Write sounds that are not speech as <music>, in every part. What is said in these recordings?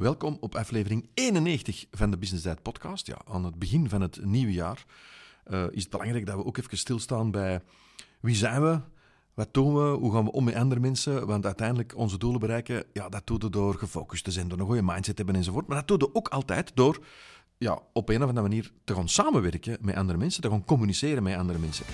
Welkom op aflevering 91 van de Business Diet podcast. Ja, aan het begin van het nieuwe jaar uh, is het belangrijk dat we ook even stilstaan bij wie zijn we, wat doen we, hoe gaan we om met andere mensen. Want uiteindelijk onze doelen bereiken, ja, dat doen we door gefocust te zijn, door een goede mindset te hebben enzovoort. Maar dat doen we ook altijd door ja, op een of andere manier te gaan samenwerken met andere mensen, te gaan communiceren met andere mensen.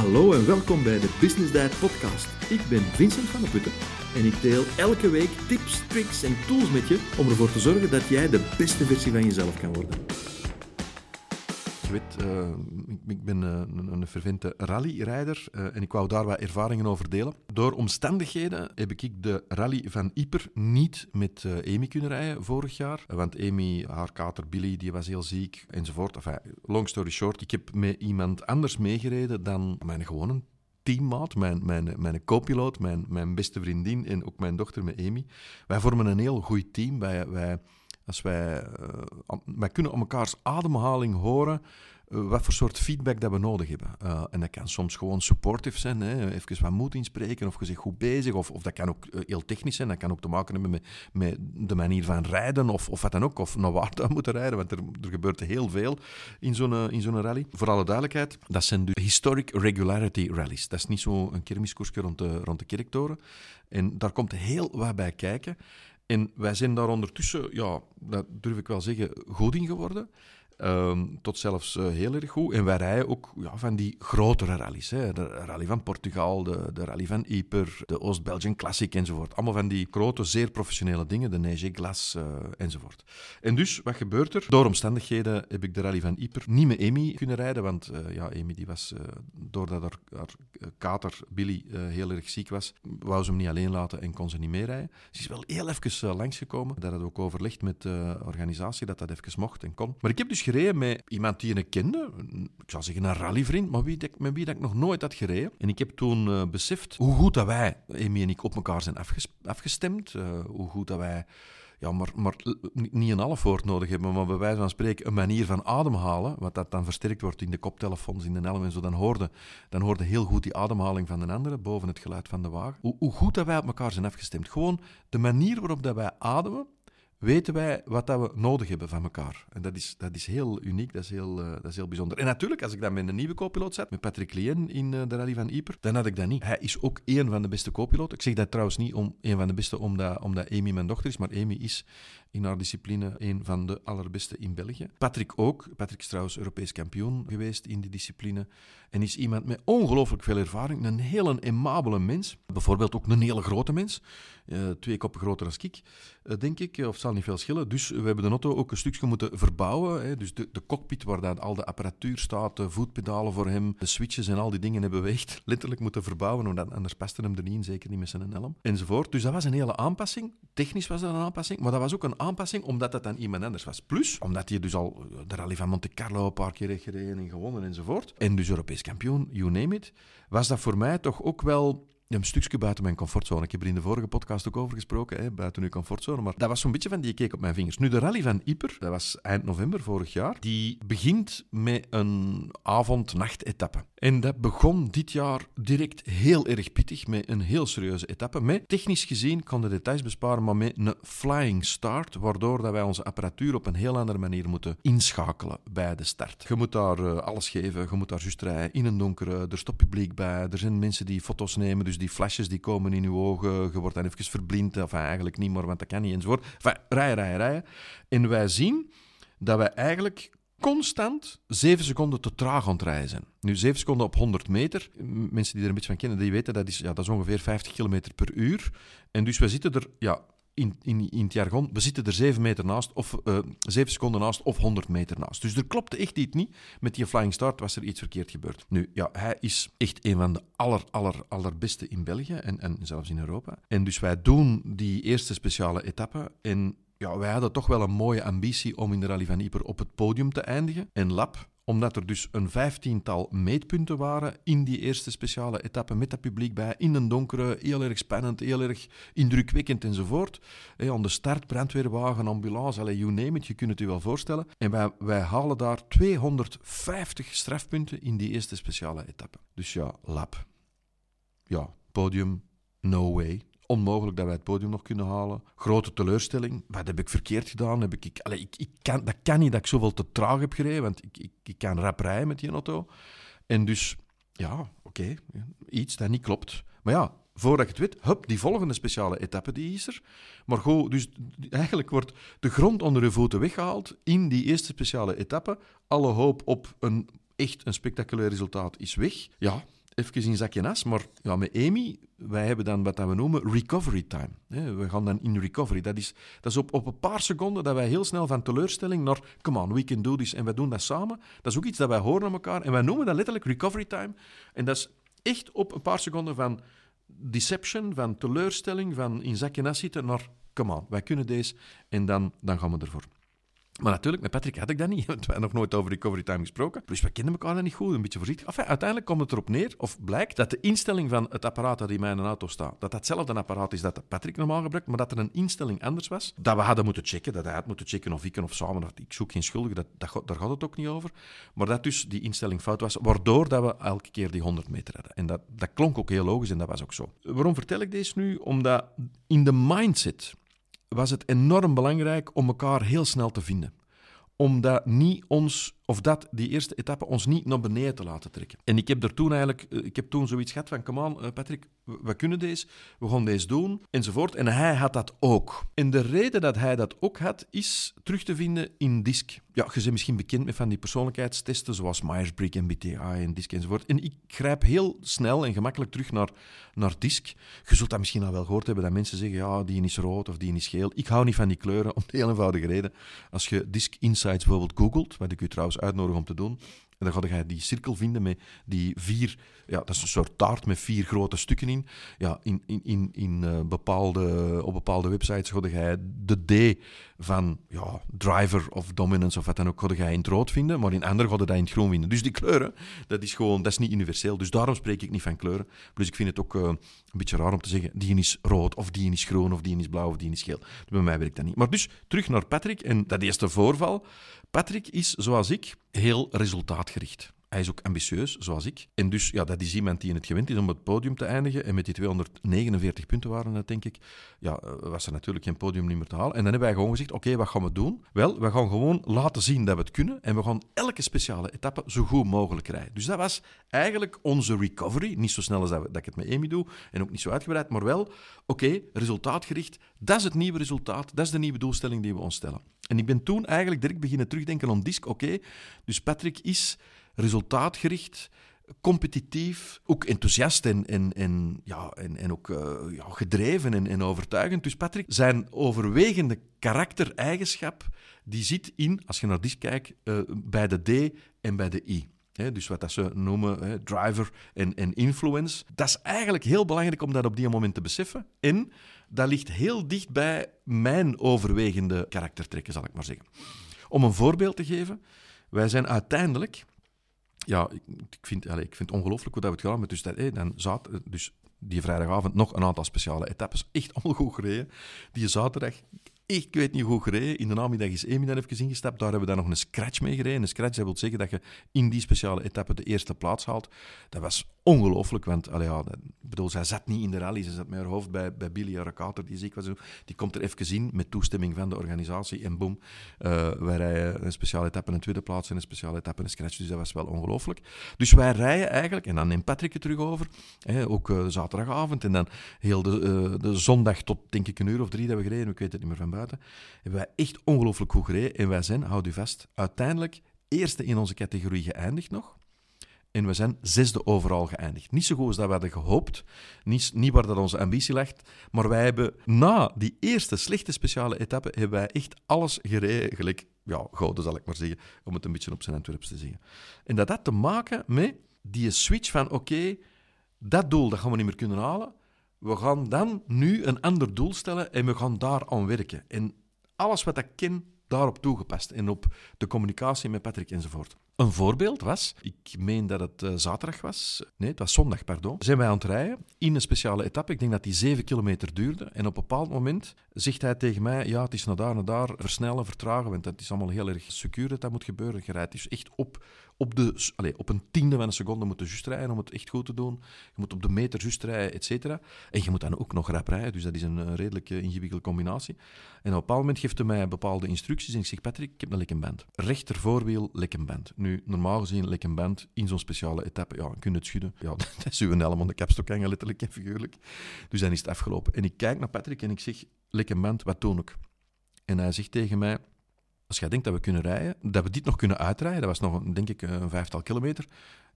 Hallo en welkom bij de Business Diet podcast. Ik ben Vincent van der Putten en ik deel elke week tips, tricks en tools met je om ervoor te zorgen dat jij de beste versie van jezelf kan worden. Weet, uh, ik, ben uh, een, een fervente rallyrijder uh, en ik wou daar wat ervaringen over delen. Door omstandigheden heb ik de rally van Yper niet met Amy kunnen rijden vorig jaar. Want Amy, haar kater Billy, die was heel ziek enzovoort. Long story short, ik heb met iemand anders meegereden dan mijn gewone teammaat, mijn, mijn, mijn co-piloot, mijn, mijn beste vriendin en ook mijn dochter met Amy. Wij vormen een heel goed team. Wij, als wij, uh, wij kunnen om mekaars ademhaling horen uh, wat voor soort feedback dat we nodig hebben. Uh, en dat kan soms gewoon supportive zijn, hè, even wat moed inspreken of zegt goed bezig. Of, of dat kan ook heel technisch zijn, dat kan ook te maken hebben met, de manier van rijden of, of wat dan ook. Of naar waar <laughs> we moeten rijden, want er, er gebeurt heel veel in zo'n in zo'n rally. Voor alle duidelijkheid, dat zijn de Historic Regularity Rallies. Dat is niet zo'n kermiskoersje rond de, rond de kerktoren. En daar komt heel wat bij kijken. En wij zijn daar ondertussen, ja, dat durf ik wel zeggen, goed in geworden. Um, tot zelfs uh, heel erg goed. En wij rijden ook ja, van die grotere rallies. Hè. De rally van Portugal, de, de rally van Yper, de Oost-Belgian Classic enzovoort. Allemaal van die grote, zeer professionele dingen, de Neige Glas uh, enzovoort. En dus, wat gebeurt er? Door omstandigheden heb ik de rally van Yper niet met Amy kunnen rijden, want uh, ja, Amy die was, doordat haar, haar kater Billy heel erg ziek was, wou ze hem niet alleen laten en kon ze niet meerijden. Ze is wel heel even langsgekomen. Dat had ook overlegd met de organisatie dat dat even mocht en kon. Maar ik heb dus gereden met iemand die ik kende. Ik zou zeggen een rallyvriend, maar wie, met wie dat ik nog nooit had gereden. En ik heb toen uh, beseft hoe goed dat wij, Amy en ik, op elkaar zijn afges afgestemd. Uh, hoe goed dat wij ja, maar, maar niet een half woord nodig hebben, maar bij wijze van spreken een manier van ademhalen, wat dat dan versterkt wordt in de koptelefoons, in de helm en zo, dan hoorde, dan hoorde heel goed die ademhaling van de andere boven het geluid van de wagen. Hoe, hoe goed dat wij op elkaar zijn afgestemd. Gewoon de manier waarop dat wij ademen, weten wij wat dat we nodig hebben van elkaar. En dat is, dat is heel uniek, dat is heel, uh, dat is heel bijzonder. En natuurlijk, als ik dan met een nieuwe co-piloot zat, met Patrick Lien in uh, de rally van Yper, dan had ik dat niet. Hij is ook één van de beste co-piloten. Ik zeg dat trouwens niet om één van de beste omdat, omdat Amy mijn dochter is, maar Amy is in haar discipline een van de allerbeste in België. Patrick ook. Patrick is trouwens Europees kampioen geweest in die discipline. En is iemand met ongelooflijk veel ervaring. Een hele emabele mens. Bijvoorbeeld ook een hele grote mens. Uh, twee koppen groter dan ik, uh, denk ik. Of het zal niet veel schillen. Dus we hebben de auto ook een stukje moeten verbouwen. Hè. Dus de, de, cockpit waar dan al de apparatuur staat, de voetpedalen voor hem, de switches en al die dingen hebben we echt <laughs> letterlijk moeten verbouwen. Omdat anders paste hem er niet in, zeker niet met zijn helm. Enzovoort. Dus dat was een hele aanpassing. Technisch was dat een aanpassing. Maar dat was ook een aanpassing omdat dat dan iemand anders was. Plus, omdat hij dus al de rally van Monte Carlo een paar keer heeft gereden en gewonnen enzovoort. En dus Europees kampioen, you name it. Was dat voor mij toch ook wel een stukje buiten mijn comfortzone. Ik heb er in de vorige podcast ook over gesproken, hè, buiten uw comfortzone. Maar dat was zo'n beetje van die keek op mijn vingers. Nu, de rally van Yper, dat was eind november vorig jaar, die begint met een avond-nacht-etappe. En dat begon dit jaar direct heel erg pittig, met een heel serieuze etappe. Met, technisch gezien, kan de details besparen, maar met een flying start, waardoor dat wij onze apparatuur op een heel andere manier moeten inschakelen bij de start. Je moet daar uh, alles geven, je moet daar juist rijden in een donkere, er stopt publiek bij, er zijn mensen die foto's nemen, dus die flesjes die komen in je ogen, je wordt dan even verblind, of eigenlijk niet meer, want dat kan niet enzovoort. Enfin, rijden, rijden, rijden. En wij zien dat wij eigenlijk constant 7 seconden te traag aan het zijn. Nu, 7 seconden op 100 meter, mensen die er een beetje van kennen, die weten dat is, ja, dat is ongeveer 50 km per uur. En dus wij zitten er ja, in, in, in het jargon, we zitten er 7 meter naast, of uh, 7 seconden naast, of 100 meter naast. Dus er klopte echt iets niet. Met die flying start was er iets verkeerd gebeurd. Nu, ja, hij is echt een van de aller, aller, allerbeste in België en, en zelfs in Europa. En dus wij doen die eerste speciale etappe en ja, wij hadden toch wel een mooie ambitie om in de Rally van Yper op het podium te eindigen. En Lab, omdat er dus een vijftiental meetpunten waren in die eerste speciale etappe met dat publiek bij, in een donkere, heel erg spannend, heel erg indrukwekkend enzovoort. Hey, aan de start, brandweerwagen, ambulance, allez, you name it, je kunt het je wel voorstellen. En wij, wij halen daar 250 strafpunten in die eerste speciale etappe. Dus ja, Lab. Ja, podium, no way onmogelijk dat wij het podium nog kunnen halen. Grote teleurstelling. Wat heb ik verkeerd gedaan? Heb ik, ik, ik, ik kan, dat kan niet dat ik zoveel te traag heb gereden, want ik, ik, ik kan rap rijden met die auto. En dus, ja, oké, iets dat niet klopt. Maar ja, voordat je het weet, hup, die volgende speciale etappe die is er. Maar goed, dus eigenlijk wordt de grond onder je voeten weggehaald in die eerste speciale etappe. Alle hoop op een echt een spectaculair resultaat is weg. Ja, even in zakje nas, maar ja, met Amy, wij hebben dan wat we noemen recovery time. We gaan dan in recovery. Dat is, dat is op, op een paar seconden dat wij heel snel van teleurstelling naar come on, we can do this, en wij doen dat samen. Dat is ook iets dat wij horen aan elkaar, en wij noemen dat letterlijk recovery time. En dat is echt op een paar seconden van deception, van teleurstelling, van in zakje nas zitten naar come on, wij kunnen deze, en dan, dan gaan we ervoor. Maar natuurlijk, met Patrick had ik dat niet. <laughs> Want we hebben nog nooit over recovery time gesproken. Dus we kennen elkaar dan niet goed, een beetje voorzichtig. Enfin, uiteindelijk komt het erop neer, of blijkt, dat de instelling van het apparaat dat in mijn auto staat, dat dat hetzelfde apparaat is dat Patrick normaal gebruikt, maar dat er een instelling anders was. Dat we hadden moeten checken, dat hij had moeten checken of ik of samen. Ik zoek geen schuldige, dat, dat, daar gaat het ook niet over. Maar dat dus die instelling fout was, waardoor dat we elke keer die 100 meter hadden. En dat, dat klonk ook heel logisch en dat was ook zo. Waarom vertel ik deze nu? Omdat in de mindset was het enorm belangrijk om elkaar heel snel te vinden omdat niet ons, of dat, die eerste etappe, ons niet naar beneden te laten trekken. En ik heb er toen eigenlijk, eh, ik heb toen zoiets gehad van, come on, eh, Patrick, we kunnen deze, we gaan deze doen, enzovoort. En hij had dat ook. En de reden dat hij dat ook had, is terug te vinden in DISC. Ja, je bent misschien bekend met van die persoonlijkheidstesten, zoals Myers-Briggs, MBTI en DISC enzovoort. En ik grijp heel snel en gemakkelijk terug naar, naar DISC. Je zult dat misschien al wel gehoord hebben, dat mensen zeggen, ja, die is rood of die is geel. Ik hou niet van die kleuren, <laughs> om de heel eenvoudige reden. Als je DISC Insights bijvoorbeeld googelt, wat ik u trouwens uitnodig om te doen, en dan ga je die cirkel vinden met die vier, ja, dat is een soort taart met vier grote stukken in. Ja, in, in, in, in uh, bepaalde, op bepaalde websites ga je de D van ja, driver of dominance of wat dan ook, ga in het rood vinden, maar in andere ga je dat in het groen vinden. Dus die kleuren, dat is gewoon, dat is niet universeel. Dus daarom spreek ik niet van kleuren. Plus ik vind het ook uh, een beetje raar om te zeggen, die is rood, of die is groen, of die is blauw, of die is geel. Bij mij werkt dat niet. Maar dus, terug naar Patrick en dat eerste voorval. Patrick is, zoals ik, heel resultaatgericht. Hij is ook ambitieus, zoals ik. En dus, ja, dat is iemand die in het gewend is om het podium te eindigen. En met die 249 punten waren het, denk ik, ja, eh, was er natuurlijk geen podium meer te halen. En dan hebben wij gewoon gezegd, oké, wat gaan we doen? Wel, we gaan gewoon laten zien dat we het kunnen. En we gaan elke speciale etappe zo goed mogelijk rijden. Dus dat was eigenlijk onze recovery. Niet zo snel als dat, dat ik het met Amy doe. En ook niet zo uitgebreid. Maar wel, oké, resultaatgericht. Dat is het nieuwe resultaat. Dat is de nieuwe doelstelling die we ons stellen. En ik ben toen eigenlijk direct beginnen terugdenken aan DISC. Oké, dus Patrick is resultaatgericht, competitief, ook enthousiast en, en, en, ja, en, en ook uh, ja, gedreven en, en overtuigend. Dus Patrick, zijn overwegende karaktereigenschap, die zit in, als je naar DISC kijkt, uh, bij de D en bij de I. Dus wat dat ze noemen driver en, en influence. Dat is eigenlijk heel belangrijk om dat op die moment te beseffen. En dat ligt heel dicht bij mijn overwegende karaktertrekken, zal ik maar zeggen. Om een voorbeeld te geven, wij zijn uiteindelijk ja, ik, vind, ik vind het ongelooflijk hoe dat gedaan hebben. Dus, dat, dan zat, dus die vrijdagavond nog een aantal speciale etappes. Echt allemaal goed gereden. Die zaterdag ik weet niet hoe gereden. In de namiddag is Amy dan even ingestapt. Daar hebben we dan nog een scratch mee gereden. Een scratch dat wil zeggen dat je in die speciale etappe de eerste plaats haalt. Dat was ongelooflijk, want allee, bedoel, zij zat niet in de rally. Ze zat met haar hoofd bij, bij Billy Arakater, die ziek was. Die komt er even in met toestemming van de organisatie. En boom, uh, wij rijden een speciale etappe een tweede plaats en een speciale etappe een scratch. Dus dat was wel ongelooflijk. Dus wij rijden eigenlijk, en dan neemt Patrick het terug over, hè, ook uh, zaterdagavond en dan heel de, uh, de zondag tot denk ik een uur of drie dat we gereden, ik weet het niet meer van buiten, hebben wij echt ongelooflijk goed gereden. En wij zijn, houd u vast, uiteindelijk eerste in onze categorie geëindigd nog. En we zijn zesde overal geëindigd. Niet zo goed als dat we hadden gehoopt. Niet, niet waar dat onze ambitie lag. Maar wij hebben na die eerste slechte speciale etappe... hebben wij echt alles gereden. Gelijk, ja, gouden zal ik maar zeggen. Om het een beetje op zijn Antwerps te zeggen. En dat had te maken met die switch van... Oké, dat doel dat gaan we niet meer kunnen halen. We gaan dan nu een ander doel stellen en we gaan daar aan werken. En alles wat ik ken, daarop toegepast. En op de communicatie met Patrick enzovoort. Een voorbeeld was, ik meen dat het uh, zaterdag was, nee, het was zondag, pardon, zijn wij aan het rijden in een speciale etappe. Ik denk dat die zeven kilometer duurde. En op een bepaald moment zegt hij tegen mij, ja, het is naar daar, naar daar, versnellen, vertragen, want het is allemaal heel erg secuur dat dat moet gebeuren. Je rijdt dus echt op, op, de, allez, op een tiende van een seconde moeten juist rijden om het echt goed te doen. Je moet op de meter juist rijden, et. En je moet dan ook nog rap rijden, dus dat is een, een redelijk ingewikkelde combinatie. En op een bepaald moment geeft hij mij bepaalde instructies en ik zeg, Patrick, ik heb een lekkenband. Rechter voorwiel, lekkenband. Nu, normaal gezien, lekkenband in zo'n speciale etappe, ja, kun het schudden. Ja, <laughs> dat is uw helm aan de kapstok hangen, letterlijk en figuurlijk. Dus dan is het afgelopen. En ik kijk naar Patrick en ik zeg, lekkenband, wat doe ik? En hij zegt tegen mij, als jij denkt dat we kunnen rijden, dat we dit nog kunnen uitrijden, dat was nog, denk ik, een vijftal kilometer,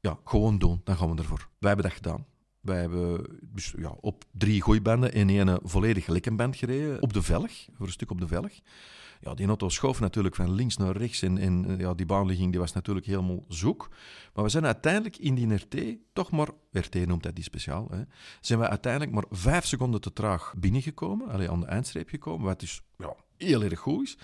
ja, gewoon doen, dan gaan we ervoor. Wij hebben dat gedaan. Wij hebben dus, ja, op drie gooibanden en één volledig lekkenband gereden, op de velg, voor een stuk op de velg. Ja, die auto schoof natuurlijk van links naar rechts en, en eh, ja, die baanligging die was natuurlijk helemaal zoek. Maar we zijn uiteindelijk in die RT toch maar, RT noemt dat die speciaal, hè, zijn we uiteindelijk maar vijf seconden te traag binnengekomen, alleen aan de eindstreep gekomen, wat dus ja, heel erg goed is.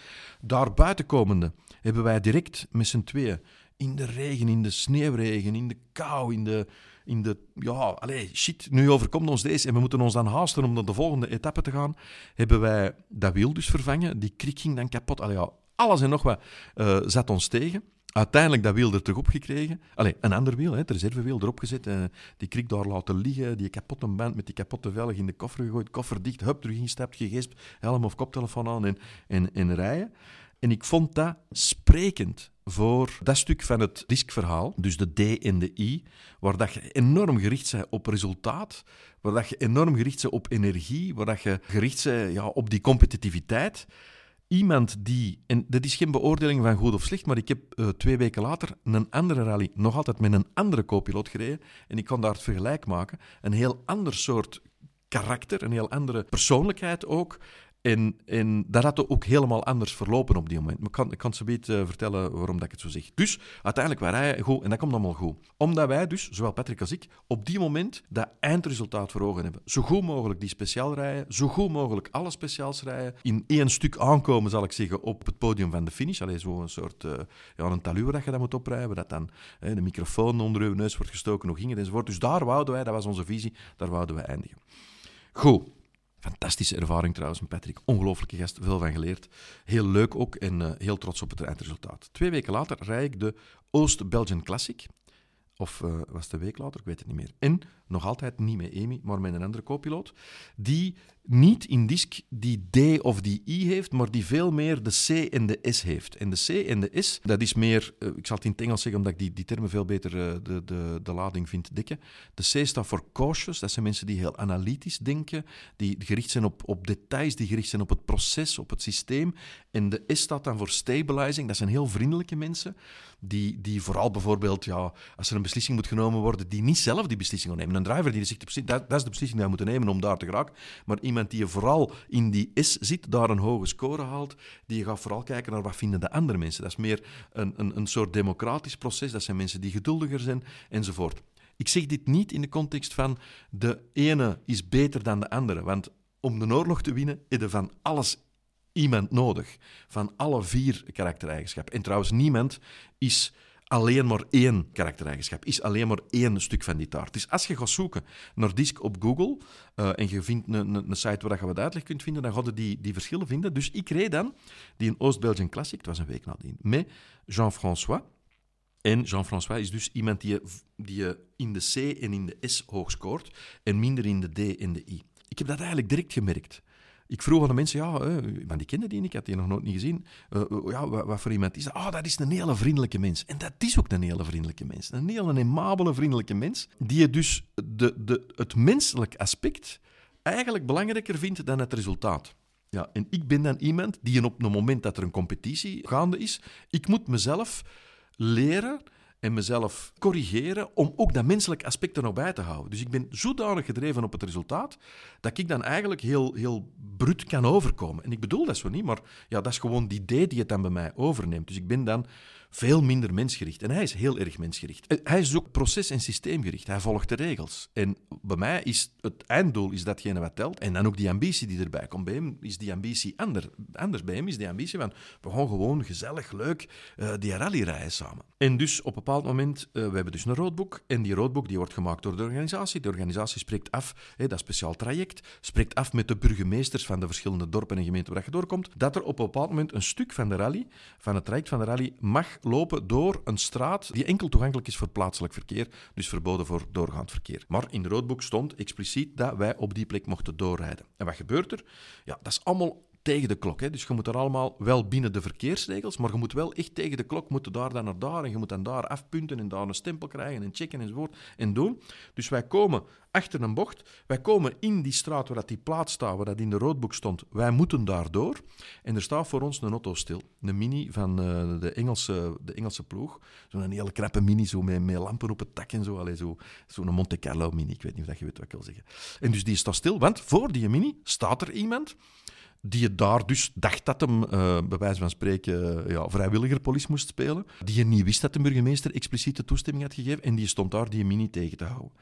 Hebben wij direct met z'n tweeën in de regen, in de sneeuwregen, in de kou, in de, in de, ja, allez, shit, nu overkomt ons deze en we moeten ons dan haasten om naar de volgende etappe te gaan, hebben wij dat wiel dus vervangen. Die krik ging dan kapot. Allee, alles en nog wat uh, zat ons tegen. Uiteindelijk dat wiel er terug opgekregen. Allee, een ander wiel, hè, het reservewiel erop gezet. Uh, die krik daar laten liggen. Die kapotte band met die kapotte velg in de koffer gegooid. Koffer dicht, hup, terug ingestapt, gegespt. Helm of koptelefoon aan en, en, en rijden. En ik vond dat sprekend voor dat stuk van het diskverhaal, dus de D en de I, waar dat je enorm gericht bent op resultaat, waar dat je enorm gericht bent op energie, waar dat je gericht bent ja, op die competitiviteit. Iemand die, en dat is geen beoordeling van goed of slecht, maar ik heb uh, twee weken later een andere rally nog altijd met een andere co-piloot gereden en ik kon daar het vergelijk maken. Een heel ander soort karakter, een heel andere persoonlijkheid ook. En, dat had ook helemaal anders verlopen op die moment. Ik kan, ik kan ze beet uh, vertellen waarom dat ik het zo zeg. Dus uiteindelijk waren wij goed en dat komt allemaal goed. Omdat wij dus, zowel Patrick als ik, op die moment dat eindresultaat voor ogen hebben. Zo goed mogelijk die speciaal rijden, zo goed mogelijk alle speciaals rijden. In één stuk aankomen, zal ik zeggen, op het podium van de finish. Alleen zo'n soort uh, ja, een taluur dat je dat moet oprijden, dat dan de microfoon onder uw neus wordt gestoken, nog ging enzovoort. Dus daar wouden wij, dat was onze visie, daar wouden we eindigen. Goed. Fantastische ervaring trouwens Patrick. Ongelooflijke gast, veel van geleerd. Heel leuk ook en uh, heel trots op het eindresultaat. Twee weken later rijd ik de Oost-Belgian Classic. Of uh, was het een week later? Ik weet het niet meer. En nog altijd niet met Amy, maar met een andere co-piloot. Die niet in disk die D of die I heeft, maar die veel meer de C en de S heeft. En de C en de S, dat is meer, uh, ik zal het in het Engels zeggen, omdat ik die, die termen veel beter uh, de, de, de lading vind dekken. De C staat voor cautious, dat zijn mensen die heel analytisch denken, die gericht zijn op, op details, die gericht zijn op het proces, op het systeem. En de S staat dan voor stabilizing, dat zijn heel vriendelijke mensen, die, die vooral bijvoorbeeld, ja, als er een beslissing moet genomen worden, die niet zelf die beslissing nemen. Een driver die zegt, dat, dat is de beslissing die moeten nemen om daar te geraken. Maar iemand die vooral in die is zit, daar een hoge score haalt, die gaat vooral kijken naar wat vinden de andere mensen. Dat is meer een, een, een soort democratisch proces. Dat zijn mensen die geduldiger zijn, enzovoort. Ik zeg dit niet in de context van de ene is beter dan de andere. Want om de oorlog te winnen, heb je van alles iemand nodig. Van alle vier karaktereigenschappen. En trouwens, niemand is alleen maar één karaktereigenschap, is alleen maar één stuk van die taart. Dus als je gaat zoeken naar disk op Google uh, en je vindt een, een, site waar je wat uitleg kunt vinden, dan ga die, die verschillen vinden. Dus ik reed dan die een Oost-Belgian Classic, het was een week nadien, met Jean-François. En Jean-François is dus iemand die die in de C en in de S hoog scoort en minder in de D en de I. Ik heb dat eigenlijk direct gemerkt. Ik vroeg aan de mensen, ja, uh, die kende die, ik had die nog nooit niet gezien. Uh, ja, wat, wat, voor iemand is dat? Oh, dat is een hele vriendelijke mens. En dat is ook een hele vriendelijke mens. Een hele aimabele, vriendelijke mens. Die je dus de, de, het menselijk aspect eigenlijk belangrijker vindt dan het resultaat. Ja, en ik ben dan iemand die op het moment dat er een competitie gaande is, ik moet mezelf leren en mezelf corrigeren om ook dat menselijk aspect er nog bij te houden. Dus ik ben zodanig gedreven op het resultaat dat ik dan eigenlijk heel, heel brut kan overkomen. En ik bedoel dat zo niet, maar ja, dat is gewoon die idee die het dan bij mij overneemt. Dus ik ben dan veel minder mensgericht. En hij is heel erg mensgericht. Eh, hij is ook proces- en systeemgericht. Hij volgt de regels. En bij mij is het einddoel is datgene wat telt. En dan ook die ambitie die erbij komt. Bij hem is die ambitie ander, anders. Bij hem is die ambitie van, we gaan gewoon gezellig, leuk uh, die rally rijden samen. En dus op een bepaald moment, uh, we hebben dus een roadbook. En die roadbook die wordt gemaakt door de organisatie. De organisatie spreekt af, dat speciaal traject, spreekt af met de burgemeesters van de verschillende dorpen en gemeenten waar je doorkomt, dat er op een bepaald moment een stuk van de rally, van het traject van de rally, mag lopen door een straat die enkel toegankelijk is voor plaatselijk verkeer, dus verboden voor doorgaand verkeer. Maar in het roodboek stond expliciet dat wij op die plek mochten doorrijden. En wat gebeurt er? Ja, dat is allemaal tegen de klok. Hè. Dus je moet er allemaal wel binnen de verkeersregels, maar je moet wel echt tegen de klok moeten daar dan naar daar en je moet dan daar afpunten en daar een stempel krijgen en checken enzovoort en doen. Dus wij komen achter een bocht, wij komen in die straat waar dat die plaats staat, waar dat in de roodboek stond, wij moeten daar door. En er staat voor ons een auto stil, een mini van uh, de, Engelse, de Engelse ploeg. Zo'n hele krappe mini, zo met, met lampen op het dak en zo. Zo'n zo Monte Carlo mini, ik weet niet of je weet wat ik wil zeggen. En dus die staat stil, want voor die mini staat er iemand die je daar dus dacht dat hem, uh, bij wijze van spreken, uh, ja, moest spelen. Die je niet wist dat de burgemeester expliciete toestemming had gegeven en die stond daar die mini tegen te houden.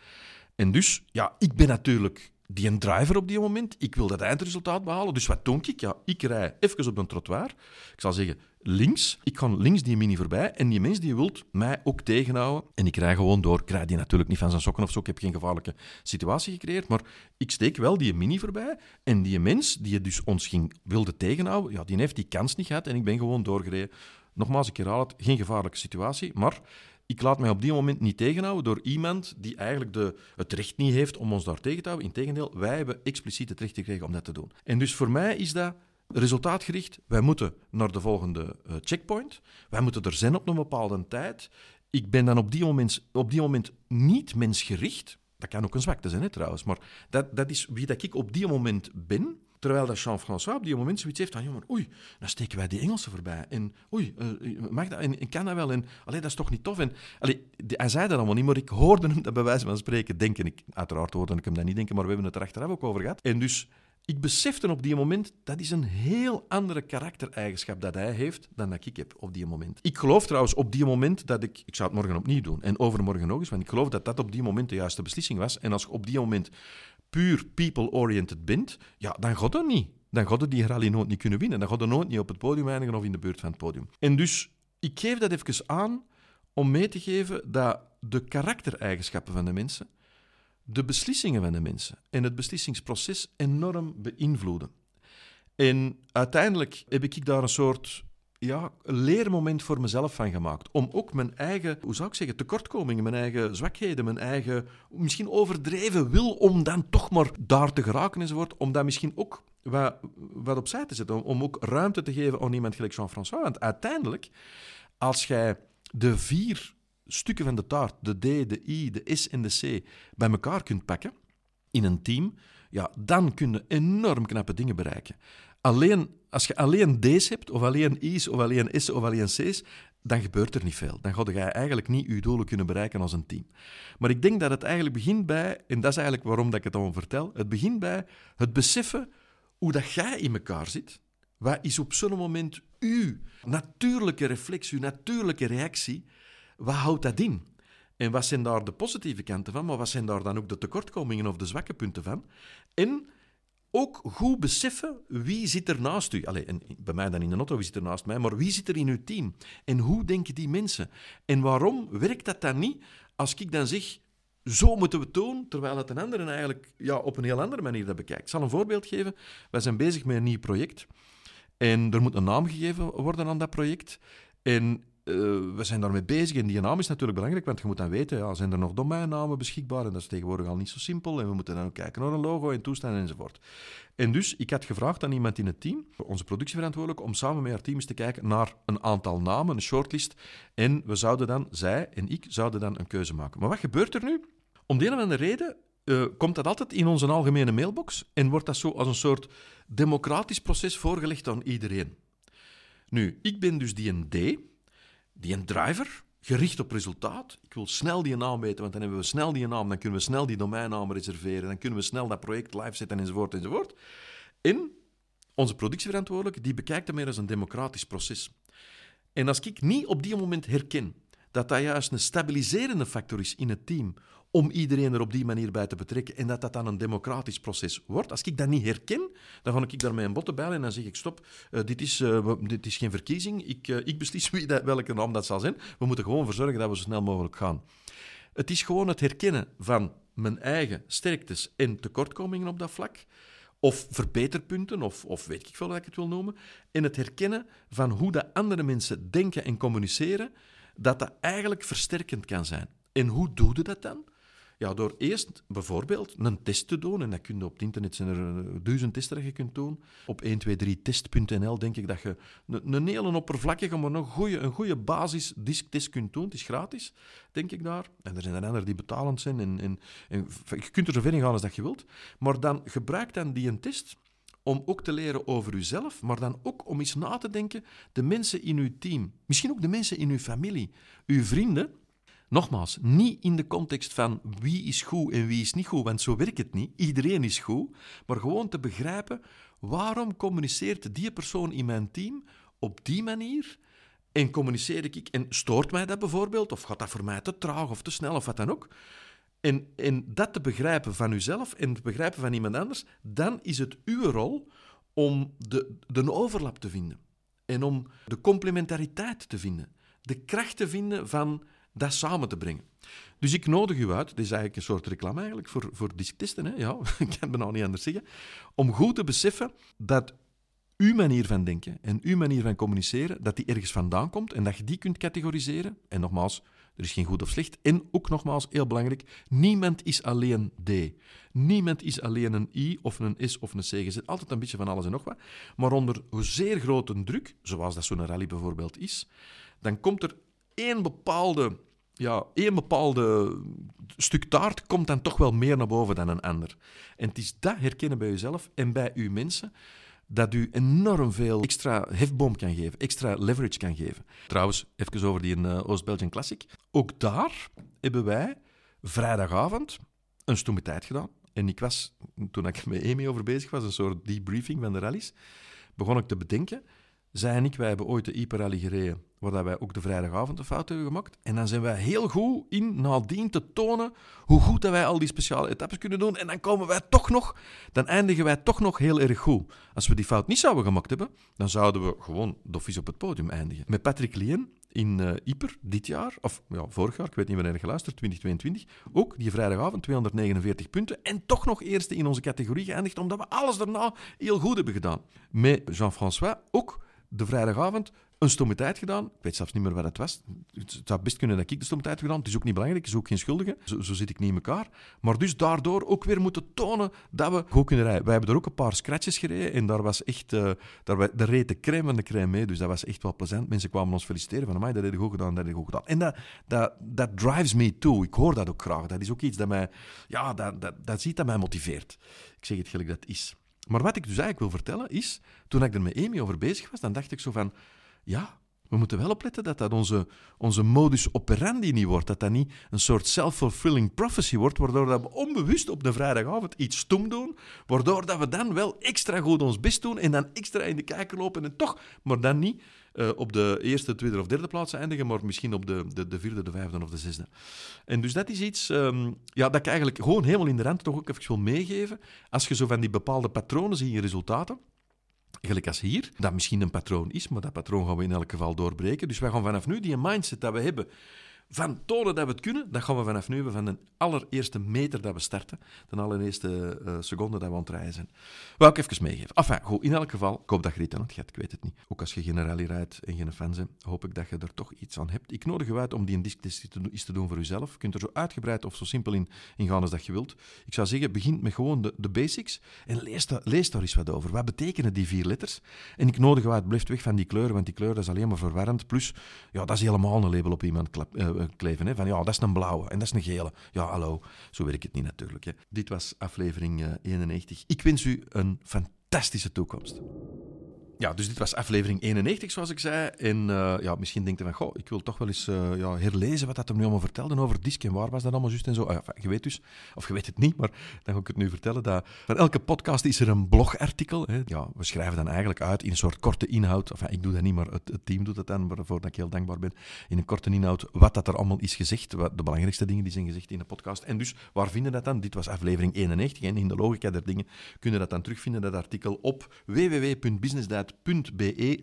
En dus, ja, ik ben natuurlijk die een driver op die moment. Ik wil dat eindresultaat behalen. Dus wat doe ik? Ja, ik rij even op een trottoir. Ik zal zeggen links. Ik ga links die mini voorbij. En die mens die wilt mij ook tegenhouden. En ik rij gewoon door. Ik rij die natuurlijk niet van zijn sokken of zo. Ik heb geen gevaarlijke situatie gecreëerd. Maar ik steek wel die mini voorbij. En die mens die dus ons ging, wilde tegenhouden, ja, die heeft die kans niet gehad. En ik ben gewoon doorgereden. Nogmaals, ik herhaal het. Geen gevaarlijke situatie. Maar ik laat mij op die moment niet tegenhouden door iemand die eigenlijk de, het recht niet heeft om ons daar tegen te houden. Integendeel, wij hebben expliciet het recht gekregen om dat te doen. En dus voor mij is dat resultaatgericht. Wij moeten naar de volgende uh, checkpoint. Wij moeten er zijn op een bepaalde tijd. Ik ben dan op die moment, op die moment niet mensgericht. Dat kan ook een zwakte zijn, hè, trouwens. Maar dat, dat is wie dat ik op die moment ben. Terwijl dat Jean-François op die moment zoiets heeft van, jongen, oei, dan steken wij die Engelsen voorbij. En oei, uh, mag dat? En, kan dat wel? En allee, dat is toch niet tof? En, allee, hij zei dat allemaal niet, maar ik hoorde hem dat bij wijze van spreken denken. Ik, uiteraard hoorde ik hem dat niet denken, maar we hebben het er achteraf ook over gehad. En dus, ik besefte op die moment, dat is een heel andere karaktereigenschap dat hij heeft dan dat ik heb op die moment. Ik geloof trouwens op die moment dat ik, ik zou het morgen opnieuw doen en overmorgen nog eens, want ik geloof dat dat op die moment de juiste beslissing was. En als ik op die moment puur people-oriented bent, ja, dan gaat dat niet. Dan gaat het die rally nooit niet kunnen winnen. Dan gaat het nooit niet op het podium eindigen of in de buurt van het podium. En dus, ik geef dat even aan om mee te geven dat de karaktereigenschappen van de mensen de beslissingen van de mensen en het beslissingsproces enorm beïnvloeden. En uiteindelijk heb ik daar een soort ja, een leermoment voor mezelf van gemaakt. Om ook mijn eigen, hoe zou ik zeggen, tekortkomingen, mijn eigen zwakheden, mijn eigen misschien overdreven wil om dan toch maar daar te geraken enzovoort, om dat misschien ook wat, wat opzij te zetten. Om, ook ruimte te geven aan iemand gelijk Jean-François. Want uiteindelijk, als jij de vier stukken van de taart, de D, de I, de S en de C, bij elkaar kunt pakken in een team, ja, dan kun je enorm knappe dingen bereiken. Alleen, als je alleen D's hebt, of alleen I's, of alleen S's, of alleen C's, dan gebeurt er niet veel. Dan ga je eigenlijk niet je doelen kunnen bereiken als een team. Maar ik denk dat het eigenlijk begint bij, en dat is eigenlijk waarom dat ik het allemaal vertel, het begint bij het beseffen hoe dat jij in elkaar zit. Wat is op zo'n moment uw natuurlijke reflex, uw natuurlijke reactie? Wat houdt dat in? En wat zijn daar de positieve kanten van, maar wat zijn daar dan ook de tekortkomingen of de zwakke punten van? En ook goed beseffen wie zit er naast u. Allee, bij mij dan in de auto, wie zit er naast mij, maar wie zit er in uw team? En hoe denken die mensen? En waarom werkt dat dan niet als ik dan zeg, zo moeten we het doen, terwijl het een ander eigenlijk ja, op een heel andere manier dat bekijkt. Ik zal een voorbeeld geven. Wij zijn bezig met een nieuw project. En er moet een naam gegeven worden aan dat project. En we zijn daarmee bezig en die naam is natuurlijk belangrijk, want je moet dan weten, ja, zijn er nog domeinnamen beschikbaar? En dat is tegenwoordig al niet zo simpel. En we moeten dan ook kijken naar een logo en toestanden enzovoort. En dus, ik had gevraagd aan iemand in het team, onze productieverantwoordelijke, om samen met haar team eens te kijken naar een aantal namen, een shortlist. En we zouden dan, zij en ik, zouden dan een keuze maken. Maar wat gebeurt er nu? Om de een of andere reden uh, komt dat altijd in onze algemene mailbox en wordt dat zo als een soort democratisch proces voorgelegd aan iedereen. Nu, ik ben dus die een D, die een driver, gericht op resultaat. Ik wil snel die naam weten, want dan hebben we snel die naam, dan kunnen we snel die domeinnaam reserveren, dan kunnen we snel dat project live zetten enzovoort enzovoort. En onze productieverantwoordelijke, die bekijkt dat meer als een democratisch proces. En als ik niet op die moment herken dat dat juist een stabiliserende factor is in het team om iedereen er op die manier bij te betrekken en dat dat dan een democratisch proces wordt. Als ik dat niet herken, dan ga ik daar mijn botten bij en dan zeg ik stop, uh, dit, is, uh, dit is geen verkiezing, ik, uh, ik beslis wie dat, welke naam dat zal zijn. We moeten gewoon voor zorgen dat we zo snel mogelijk gaan. Het is gewoon het herkennen van mijn eigen sterktes en tekortkomingen op dat vlak of verbeterpunten, of, of weet ik veel wat ik het wil noemen, en het herkennen van hoe de andere mensen denken en communiceren, dat dat eigenlijk versterkend kan zijn. En hoe doe je dat dan? Ja, door eerst bijvoorbeeld een test te doen. En dat kun je op het internet zijn er eh, duizend testen dat je kunt doen. Op 123test.nl denk ik dat je een, een hele oppervlakkige, maar een goede, een goede basis disktest kunt doen. Het is gratis, denk ik daar. En er zijn er anderen die betalend zijn. En, je kunt er zo ver in gaan als dat je wilt. Maar dan gebruik dan die een test om ook te leren over uzelf, maar dan ook om eens na te denken, de mensen in uw team, misschien ook de mensen in uw familie, uw vrienden, Nogmaals, niet in de context van wie is goed en wie is niet goed, want zo werkt het niet. Iedereen is goed, maar gewoon te begrijpen waarom communiceert die persoon in mijn team op die manier en communiceer ik en stoort mij dat bijvoorbeeld of gaat dat voor mij te traag of te snel of wat dan ook. En, en dat te begrijpen van uzelf en te begrijpen van iemand anders, dan is het uw rol om de, de overlap te vinden en om de complementariteit te vinden, de kracht te vinden van dat samen te brengen. Dus ik nodig u uit, dit is eigenlijk een soort reclame eigenlijk voor, voor disctisten, hè? ja, <laughs> ik kan het nou niet anders zeggen, om goed te beseffen dat uw manier van denken en uw manier van communiceren, dat die ergens vandaan komt en dat je die kunt categoriseren. En nogmaals, er is geen goed of slecht. En ook nogmaals, heel belangrijk, niemand is alleen D. Niemand is alleen een I of een S of een C. Je zit altijd een beetje van alles en nog wat. Maar onder zeer grote druk, zoals dat zo'n rally bijvoorbeeld is, dan komt er één bepaalde, ja, één bepaalde stuk taart komt dan toch wel meer naar boven dan een ander. En het is dat herkennen bij jezelf en bij uw mensen dat u enorm veel extra hefboom kan geven, extra leverage kan geven. Trouwens, even over die uh, Oost-Belgian Classic. Ook daar hebben wij vrijdagavond een stomme tijd gedaan. En ik was, toen ik met Amy over bezig was, een soort debriefing van de rallies, begon ik te bedenken zij en ik, wij hebben ooit de Hyper gereden, waar wij ook de vrijdagavond een fout hebben gemaakt. En dan zijn wij heel goed in nadien te tonen hoe goed dat wij al die speciale etappes kunnen doen. En dan komen wij toch nog, dan eindigen wij toch nog heel erg goed. Als we die fout niet zouden gemaakt hebben, dan zouden we gewoon doffies op het podium eindigen. Met Patrick Lien in uh, dit jaar, of ja, vorig jaar, ik weet niet wanneer je geluisterd, 2022, ook die vrijdagavond 249 punten en toch nog eerste in onze categorie geëindigd, omdat we alles daarna heel goed hebben gedaan. Met Jean-François ook de vrijdagavond een stomme tijd gedaan. Ik weet zelfs niet meer wat het was. Het zou best kunnen dat ik de tijd gedaan. Het is ook niet belangrijk, het is ook geen schuldige. Zo, zo, zit ik niet in elkaar. Maar dus daardoor ook weer moeten tonen dat we goed kunnen rijden. Wij hebben er ook een paar scratches gereden en daar was echt... Uh, daar, daar reed de crème van de crème mee, dus dat was echt wel plezant. Mensen kwamen ons feliciteren van, mij dat heb je goed gedaan, dat heb je goed gedaan. En dat, dat, drives me too. Ik hoor dat ook graag. Dat is ook iets dat mij... Ja, dat, dat, dat ziet dat mij motiveert. Ik zeg het gelijk dat is. Maar wat ik dus eigenlijk wil vertellen is, toen ik er met Amy over bezig was, dan dacht ik zo van, ja, we moeten wel opletten dat dat onze, onze modus operandi niet wordt. Dat dat niet een soort self-fulfilling prophecy wordt, waardoor dat we onbewust op de vrijdagavond iets stom doen, waardoor dat we dan wel extra goed ons best doen en dan extra in de kijker lopen en toch, maar dan niet uh, op de eerste, tweede of derde plaats eindigen, maar misschien op de, de, de vierde, de vijfde of de zesde. En dus dat is iets um, ja, dat ik eigenlijk gewoon helemaal in de rand toch ook even wil meegeven. Als je zo van die bepaalde patronen ziet in resultaten, Gelijk als hier, dat misschien een patroon is, maar dat patroon gaan we in elk geval doorbreken. Dus wij gaan vanaf nu die mindset dat we hebben van tonen dat we het kunnen, dat gaan we vanaf nu van de allereerste meter dat we starten, de allereerste uh, seconde dat we aan het rijden zijn. Wou ik even meegeven. Goed, in elk geval, ik hoop dat je dit aan het gaat, ik weet het niet. Ook als je geen rally rijdt en geen fans bent, hoop ik dat je er toch iets aan hebt. Ik nodig je uit om die een disctest te, te doen voor jezelf. Je kunt er zo uitgebreid of zo simpel in, in gaan als dat je wilt. Ik zou zeggen, begin met gewoon de, de basics en lees, lees daar eens wat over. Wat betekenen die vier letters? En ik nodig je uit, blijf weg van die kleuren, want die kleur dat is alleen maar verwarrend. Plus, ja, dat is helemaal een label op iemand klap, eh, kleven. Hè? Van ja, dat is een blauwe en dat is een gele. Ja, hallo, zo werkt het niet natuurlijk. Hè? Dit was aflevering 91. Eh, Ik wens u een fantastische toekomst. Ja, dus dit was aflevering 91, zoals ik zei. En uh, ja, misschien denkt je van, goh, ik wil toch wel eens uh, ja, herlezen wat dat er nu allemaal vertelde over disk en waar was dat allemaal juist en zo. Ah, je weet dus, of je weet het niet, maar dan ga ik het nu vertellen. Dat van elke podcast is er een blogartikel. Hè. Ja, we schrijven dan eigenlijk uit in een soort korte inhoud. Enfin, ik doe dat niet, maar het, team doet dat dan, waarvoor ik heel dankbaar ben. In een korte inhoud wat dat er allemaal is gezegd, wat de belangrijkste dingen die zijn gezegd in de podcast. En dus, waar vinden dat dan? Dit was aflevering 91 en in de logica der dingen kunnen dat dan terugvinden, dat artikel, op www.businessdiet.be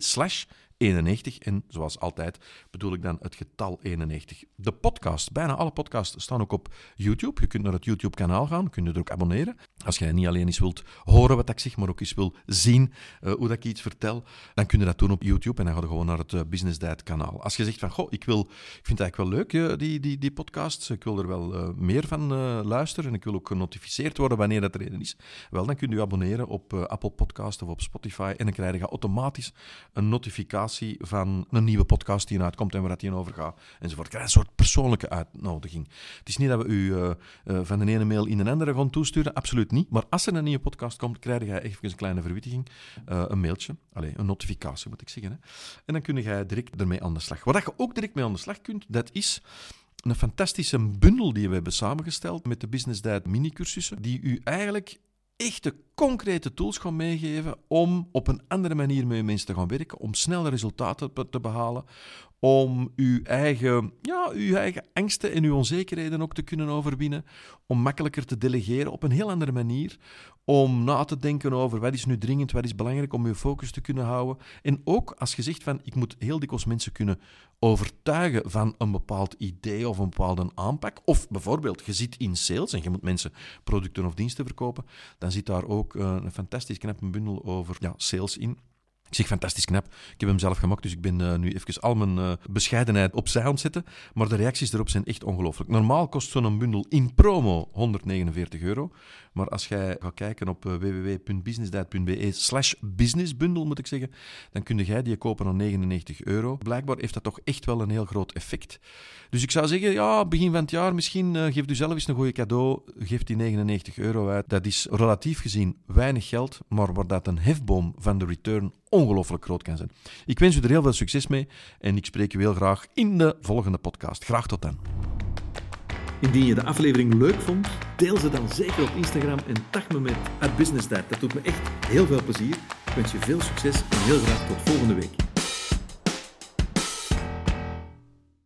slash 91. En zoals altijd bedoel ik dan het getal 91. De podcast, bijna alle podcasts staan ook op YouTube. Je kunt naar het YouTube-kanaal gaan, kun je er ook abonneren. Als je niet alleen eens wilt horen wat ik zeg, maar ook eens wil zien uh, hoe dat ik iets vertel, dan kun je dat doen op YouTube en dan ga je gewoon naar het uh, Business Diet kanaal. Als je zegt van, goh, ik, wil, ik vind het eigenlijk wel leuk, uh, die, die, die podcasts, ik wil er wel meer van luisteren en ik wil ook genotificeerd worden wanneer dat er een is, wel, dan kun je je abonneren op Apple Podcast of op Spotify en dan krijg je automatisch een notificatie van een nieuwe podcast die eruit komt en waar het over gaat, enzovoort. Krijg een soort persoonlijke uitnodiging. Het is niet dat we u uh, uh, van de ene mail in de andere gaan toesturen, absoluut niet. Maar als er een nieuwe podcast komt, krijg je even een kleine verwittiging, uh, een mailtje, allez, een notificatie moet ik zeggen. Hè. En dan kun je direct ermee aan de slag. Wat je ook direct mee aan de slag kunt, dat is een fantastische bundel die we hebben samengesteld met de Business Diet mini-cursussen, die u eigenlijk echte concrete tools gaan meegeven om op een andere manier met mensen te gaan werken, om snelle resultaten te behalen, om uw eigen, ja, uw eigen angsten en uw onzekerheden ook te kunnen overwinnen, om makkelijker te delegeren op een heel andere manier, om na te denken over wat is nu dringend, wat is belangrijk om je focus te kunnen houden. En ook als je zegt van ik moet heel dikwijls mensen kunnen overtuigen van een bepaald idee of een bepaalde aanpak, of bijvoorbeeld je zit in sales en je moet mensen producten of diensten verkopen, dan zit daar ook eh, een fantastisch knappe bundel over ja, sales in. Ik zeg fantastisch knap. Ik heb hem zelf gemaakt, dus ik ben uh, nu even al mijn uh, bescheidenheid opzij aan zetten. Maar de reacties erop zijn echt ongelooflijk. Normaal kost zo'n bundel in promo 149 euro. Maar als jij gaat kijken op uh, www.businessdiet.be slash businessbundel, moet ik zeggen, dan kun jij die kopen aan 99 euro. Blijkbaar heeft dat toch echt wel een heel groot effect. Dus ik zou zeggen, ja, begin van het jaar misschien uh, geeft u zelf eens een goede cadeau. Geef die 99 euro uit. Dat is relatief gezien weinig geld, maar waar dat een hefboom van de return ongelooflijk groot kan zijn. Ik wens u er heel veel succes mee en ik spreek u heel graag in de volgende podcast. Graag tot dan. Indien je de aflevering leuk vond, deel ze dan zeker op Instagram en tag me met @businessdiet. Dat doet me echt heel veel plezier. Ik wens je veel succes en heel graag tot volgende week.